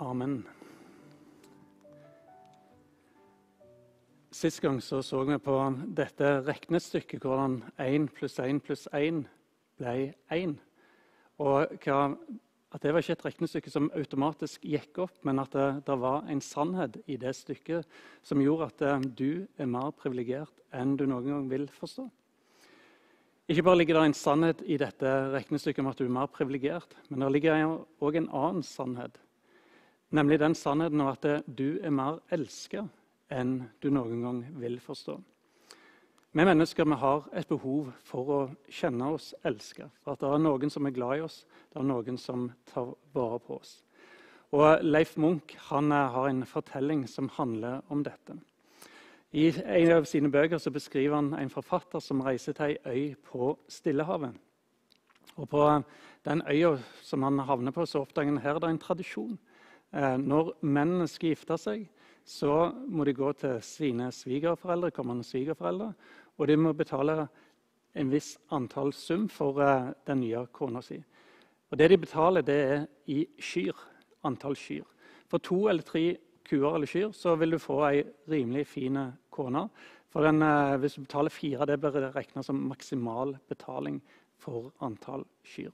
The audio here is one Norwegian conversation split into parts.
Amen. Sist gang så, så vi på dette regnestykket, hvordan 1 pluss 1 pluss 1 ble 1. Og hva, at det var ikke et regnestykke som automatisk gikk opp, men at det, det var en sannhet i det stykket som gjorde at eh, du er mer privilegert enn du noen gang vil forstå. Ikke bare ligger det en sannhet i dette regnestykket om at du er mer privilegert, men det ligger òg en annen sannhet Nemlig den sannheten av at du er mer elska enn du noen gang vil forstå. Vi mennesker vi har et behov for å kjenne oss elska. For at det er noen som er glad i oss, det er noen som tar vare på oss. Og Leif Munch han eh, har en fortelling som handler om dette. I en av sine bøker så beskriver han en forfatter som reiser til ei øy på Stillehavet. Og På den øya som han havner på, så oppdager han her det er en tradisjon når mennene skal gifte seg, så må de gå til sine svigerforeldre, kommende svigerforeldre, og de må betale en viss antall sum for eh, den nye kona si. Og Det de betaler, det er i kyr. Antall kyr. For to eller tre kuer eller kyr så vil du få ei rimelig fin kone. For den, eh, hvis du betaler fire, det blir regna som maksimal betaling for antall kyr.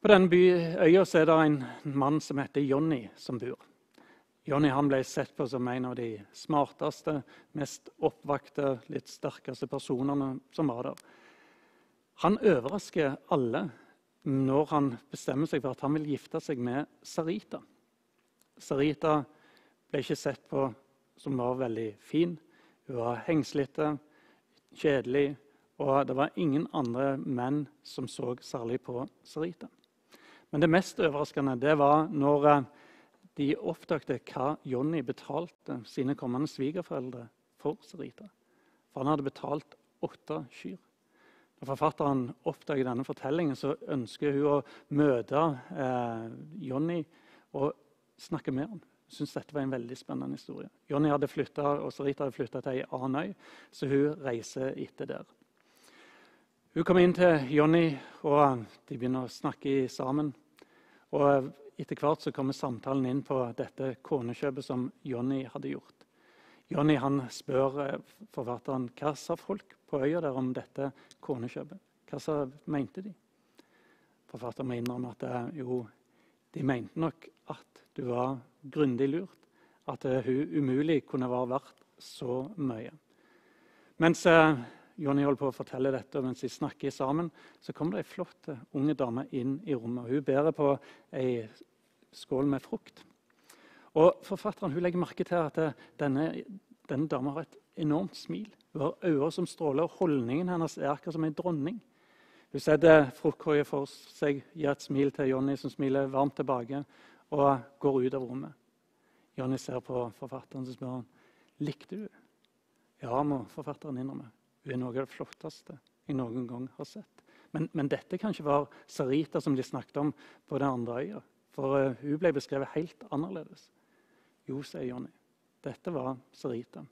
På denne øya er det en mann som heter Jonny, som bor. Jonny ble sett på som en av de smarteste, mest oppvakte, litt sterkeste personene som var der. Han overrasker alle når han bestemmer seg for at han vil gifte seg med Sarita. Sarita ble ikke sett på som var veldig fin. Hun var hengslete, kjedelig, og det var ingen andre menn som så særlig på Sarita. Men det mest overraskende det var når eh, de oppdaget hva Jonny betalte sine kommende svigerforeldre for Sarita. For han hadde betalt åtte kyr. Når forfatteren oppdager denne fortellingen, så ønsker hun å møte eh, Jonny og snakke med ham. Jeg synes dette var en veldig spennende historie. Jonny hadde flyttet, og Sarita hadde flytta til ei annen øy, så hun reiser etter der. Hun kommer inn til Jonny, og de begynner å snakke sammen. Og Etter hvert så kommer samtalen inn på dette konekjøpet som Jonny hadde gjort. Jonny spør eh, forfatteren hva sa folk på øya der om dette konekjøpet. Hva sa, mente de? Forfatteren må innrømme at eh, jo, de mente nok at du var grundig lurt. At uh, hun umulig kunne være verdt så mye. Mens Jonny holder på å fortelle dette, og mens de snakker sammen, så kommer det ei flott unge dame inn i rommet. Hun bærer på ei skål med frukt. Og Forfatteren legger merke til at denne, denne dama har et enormt smil. Hun har øyne som stråler, og holdningen hennes er akkurat som en dronning. Hun setter fruktkorga for seg, gir et smil til Jonny, som smiler varmt tilbake, og går ut av rommet. Jonny ser på forfatteren og spør han, likte du. Ja, må forfatteren innrømme. Hun er noe av det flotteste jeg noen gang har sett. Men, men dette kan ikke være Sarita som de snakket om på den andre øya. For uh, hun ble beskrevet helt annerledes. Jo, sier Jonny. Dette var Sarita.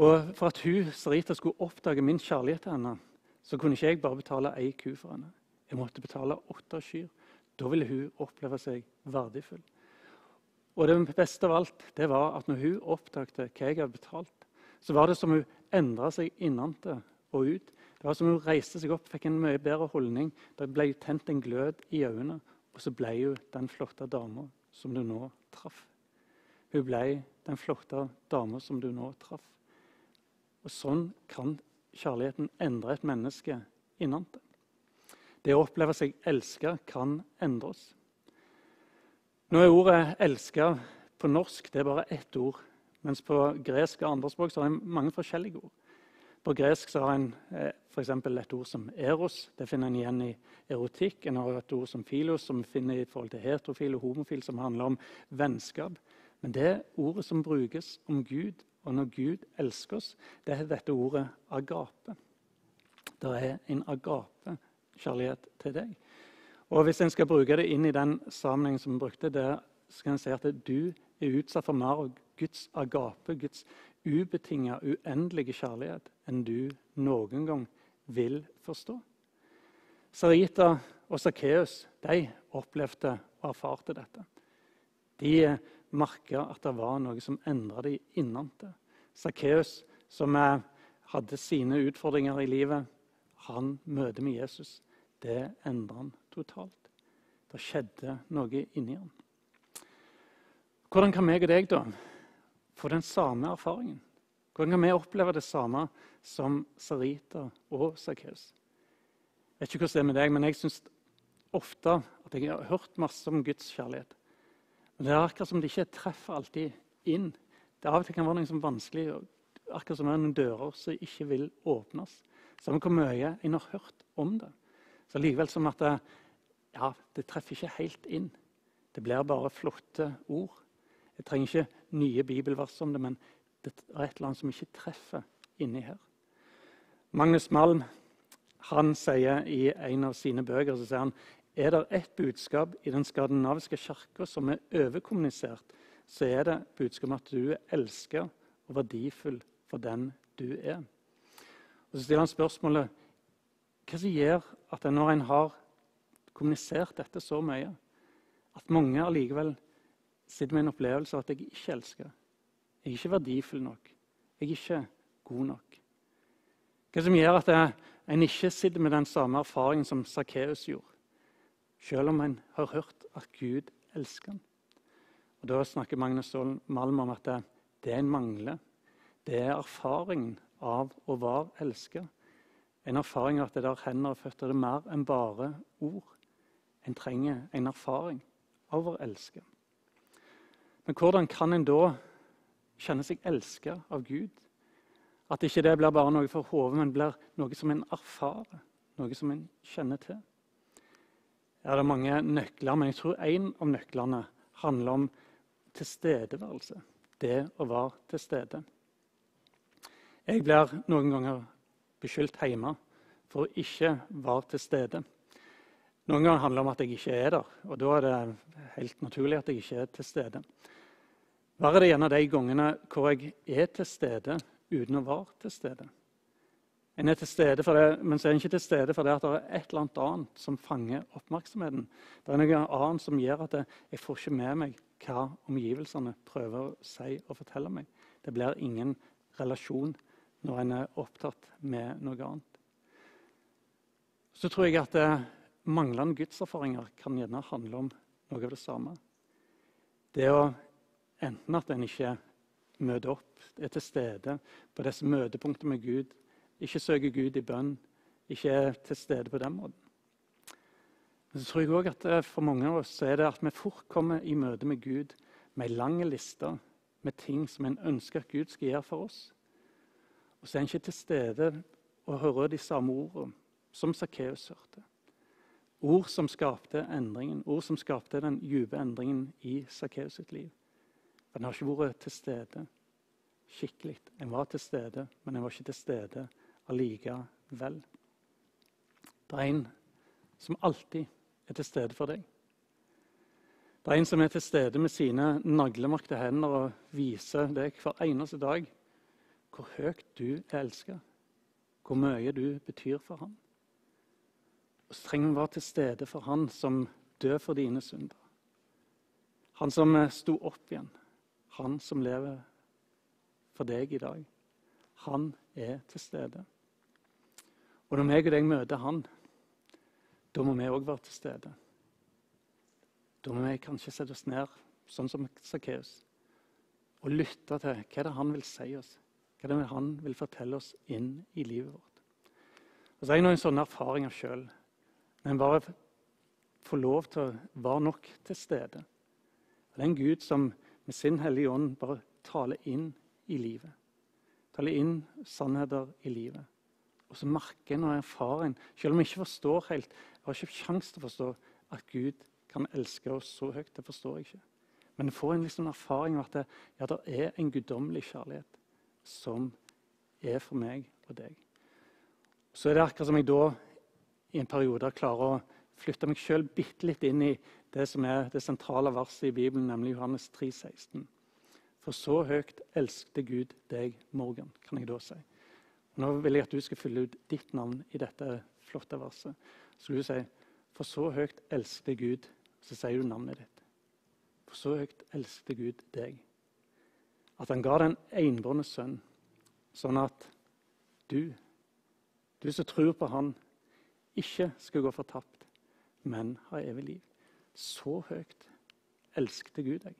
Og for at hun, Sarita skulle oppdage min kjærlighet til henne, så kunne ikke jeg bare betale ei ku for henne. Jeg måtte betale åtte kyr. Da ville hun oppleve seg verdifull. Og det beste av alt det var at når hun oppdaget hva jeg hadde betalt, så var det som hun endra seg innenfra og ut. Det var som hun reiste seg opp, fikk en mye bedre holdning. Det ble tent en glød i øynene. Og så ble hun den flotte dama som du nå traff. Hun ble den flotte dama som du nå traff. Og sånn kan kjærligheten endre et menneske innenfra. Det å oppleve seg elska kan endre oss. Nå er ordet 'elska' på norsk det er bare ett ord. Mens på gresk og andre språk så har en mange forskjellige ord. På gresk så har en eh, f.eks. et ord som eros. Det finner en igjen i erotikk. En har et ord som filos, som finner i forhold til heterofil og homofil, som handler om vennskap. Men det ordet som brukes om Gud, og når Gud elsker oss, det er dette ordet agape. Det er en agape-kjærlighet til deg. Og Hvis en skal bruke det inn i den sammenhengen som vi brukte, det, skal en si at du er utsatt for mer Guds agape, Guds ubetinga, uendelige kjærlighet enn du noen gang vil forstå. Sarita og Sakkeus opplevde og erfarte dette. De merka at det var noe som endra dem innenfra. Sakkeus, som hadde sine utfordringer i livet, han møter med Jesus. Det endra han totalt. Det skjedde noe inni ham. Hvordan kan meg og deg da få den samme erfaringen? Hvordan kan vi oppleve det samme som Sarita og Sakkeus? Jeg vet ikke hvordan det er med deg, men jeg syns ofte at jeg har hørt masse om Guds kjærlighet. Men det er akkurat som det ikke treffer alltid inn. Det av og til kan være noe som er vanskelig, akkurat som det er noen dører som ikke vil åpnes. Samme hvor mye en har hørt om det. Så likevel som at det, ja, det treffer ikke helt inn. Det blir bare flotte ord. Jeg trenger ikke nye bibelvers om det, men det er et eller annet som ikke treffer inni her. Magnus Malm han sier i en av sine bøker så sier han, er det ett budskap i den skandinaviske kirka som er overkommunisert, så er det budskapet at du er elsket og verdifull for den du er. Og Så stiller han spørsmålet hva som gjør at når en har kommunisert dette så mye, at mange allikevel sitter med en opplevelse av at jeg ikke elsker. Jeg er ikke verdifull nok. Jeg er ikke god nok. Hva som gjør at en ikke sitter med den samme erfaringen som Sakkeus gjorde, selv om en har hørt at Gud elsker ham. Og Da snakker Magnus Malm om at det, det en mangler, det er erfaringen av å være elsket. En erfaring av at det der hender og føtter det er mer enn bare ord. En trenger en erfaring av å elske. Men hvordan kan en da kjenne seg elsket av Gud? At ikke det blir bare noe for hodet, men blir noe som en erfarer, noe som en kjenner til. Ja, det er mange nøkler, men jeg tror én av nøklene handler om tilstedeværelse. Det å være til stede. Jeg blir noen ganger beskyldt hjemme for å ikke være til stede. Noen ganger handler det om at jeg ikke er der, og da er det helt naturlig at jeg ikke er til stede. Verre er det gjerne de gangene hvor jeg er til stede uten å være til stede? En er til stede for det, men så er en ikke til stede for det det er et eller annet annet som fanger oppmerksomheten. Det er noe annet som gjør at jeg får ikke med meg hva omgivelsene prøver å si og fortelle meg. Det blir ingen relasjon når en er opptatt med noe annet. Så tror jeg at manglende gudserfaringer kan gjerne handle om noe av det samme. Det å enten at en ikke møter opp, er til stede på disse møtepunktene med Gud, ikke søker Gud i bønn, ikke er til stede på den måten. Men så tror jeg også at For mange av oss er det at vi fort kommer i møte med Gud med ei lang liste med ting som en ønsker at Gud skal gjøre for oss. Og så er en ikke til stede og hører de samme ordene som Sakkeus hørte. Ord som skapte endringen, ord som skapte den dype endringen i Sakkeus sitt liv. Den En har ikke vært til stede skikkelig. En var til stede, men en var ikke til stede allikevel. Det er en som alltid er til stede for deg. Det er en som er til stede med sine naglemakte hender og viser deg hver eneste dag hvor høyt du er elsket, hvor mye du betyr for ham. Og så trenger vi å være til stede for Han som døde for dine synder. Han som eh, sto opp igjen. Han som lever for deg i dag. Han er til stede. Og når meg og deg møter Han, da må vi òg være til stede. Da må vi kanskje sette oss ned, sånn som Sakkeus, og lytte til hva det han vil si oss. Hva det han vil fortelle oss inn i livet vårt. Og så har jeg noen sånne erfaringer sjøl. Men bare få lov til å være nok til stede. Det er en Gud som med sin Hellige Ånd bare taler inn i livet. Taler inn sannheter i livet. Og så merker en og erfarer en, selv om jeg ikke forstår helt Jeg har ikke sjanse til å forstå at Gud kan elske oss så høyt. Det forstår jeg ikke. Men jeg får en liksom erfaring av at det, ja, det er en guddommelig kjærlighet som er for meg og deg. Så er det akkurat som jeg da i en periode klarer å flytte meg sjøl bitte litt inn i det som er det sentrale verset i Bibelen, nemlig Johannes 3, 16. For så høyt elskte Gud deg, Morgan, kan jeg da si. Nå vil jeg at du skal fylle ut ditt navn i dette flotte verset. Så skal du si For så høyt elskte Gud. Så sier du navnet ditt. For så høyt elskte Gud deg, at han ga den enbårne sønn, sånn at du, du som tror på Han, ikke skulle gå fortapt, men ha evig liv. Så høyt elsket Gud deg.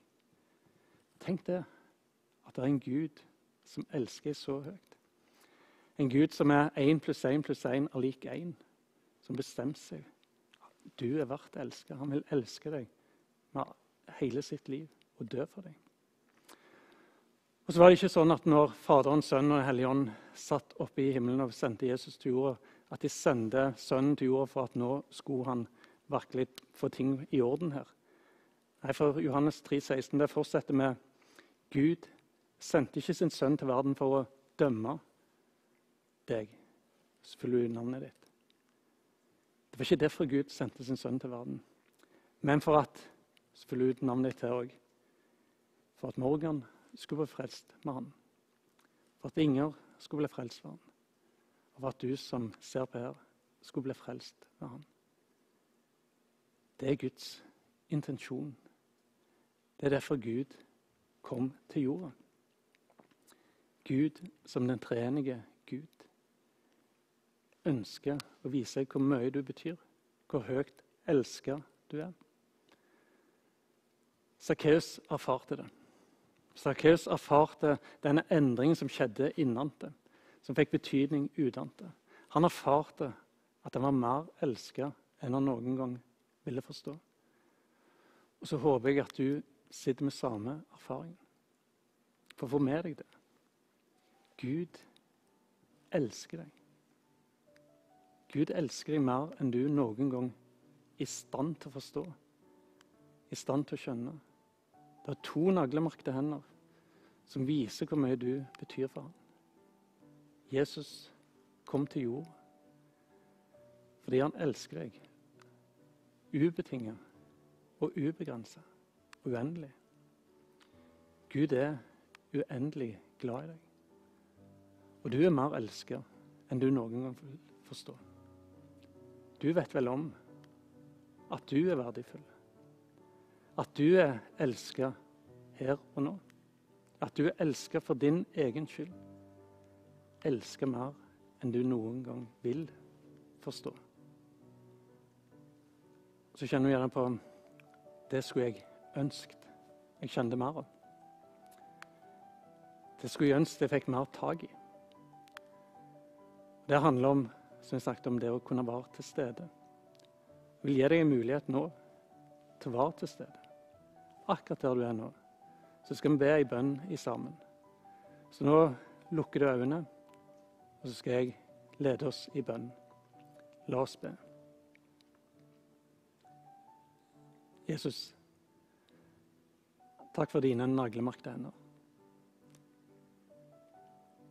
Tenk det, at det er en Gud som elsker så høyt. En Gud som er én pluss én pluss én er lik én, som bestemte seg. Du er verdt å elske. Han vil elske deg med hele sitt liv og dø for deg. Og så var det ikke sånn at når Faderen, Sønnen og Helligånd satt oppe i himmelen og sendte Jesus til jorda, at de sendte Sønnen til jorda for at nå skulle han virkelig få ting i orden her. Nei, for Johannes 3, 16, det fortsetter med Gud sendte ikke sin sønn til verden for å dømme deg. Så følger du navnet ditt. Det var ikke derfor Gud sendte sin sønn til verden. Men for at så fyller ut navnet ditt her òg. For at Morgan skulle bli frelst med han. For at Inger skulle bli frelst med han. Og at du som ser på her, skulle bli frelst med han. Det er Guds intensjon. Det er derfor Gud kom til jorda. Gud som den treenige Gud ønsker å vise deg hvor mye du betyr, hvor høyt elska du er. Sakkeus erfarte det. Sakkeus erfarte denne endringen som skjedde innante, som fikk betydning utenat. Han erfarte at han var mer elska enn han noen gang ville forstå. Og så håper jeg at du sitter med samme erfaring. For få med deg det. Gud elsker deg. Gud elsker deg mer enn du noen gang i stand til å forstå, i stand til å skjønne. Det er to naglemarkede hender som viser hvor mye du betyr for ham. Jesus kom til jord fordi han elsker deg ubetinget og ubegrenset, uendelig. Gud er uendelig glad i deg. Og du er mer elska enn du noen gang vil forstå. Du vet vel om at du er verdifull. At du er elska her og nå. At du er elska for din egen skyld. Elska mer enn du noen gang vil forstå. Så kjenner du gjerne på Det skulle jeg ønsket jeg kjente mer av. Det skulle jeg ønske jeg fikk mer tak i. Det handler om som jeg snakket om, det å kunne være til stede. Jeg vil gi deg en mulighet nå til å være til stede. Akkurat der du er nå. Så skal vi be ei bønn i sammen. Så nå lukker du øynene, og så skal jeg lede oss i bønn. La oss be. Jesus, takk for dine naglemarkede hender.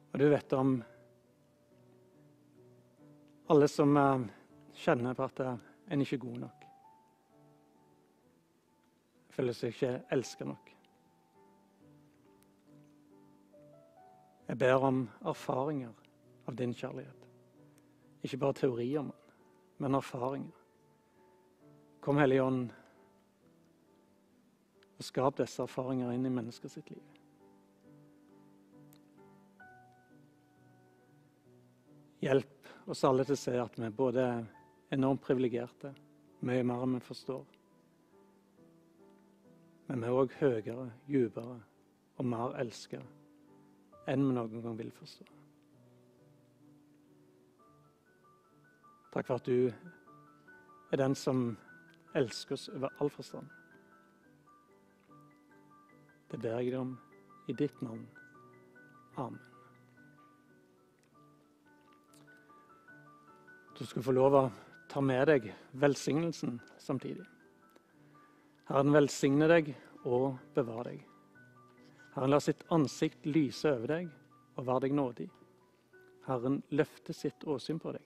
Og du vet om alle som uh, kjenner på at uh, en ikke er god nok. Føler seg ikke elsket nok. Jeg ber om erfaringer av din kjærlighet. Ikke bare teori om men erfaringer. Kom, Hellige Ånd, og skap disse erfaringer inn i menneskets liv. Hjelp oss alle til å se at vi både er enormt privilegerte, mye mer enn vi forstår. Men vi er òg høyere, dypere og mer elska enn vi noen gang vil forstå. Takk for at du er den som elsker oss over all forstand. Det ber jeg deg om i ditt navn. Amen. Du skal få lov å ta med deg velsignelsen samtidig. Herren velsigne deg og bevare deg. Herren lar sitt ansikt lyse over deg og være deg nådig. Herren løfte sitt åsyn på deg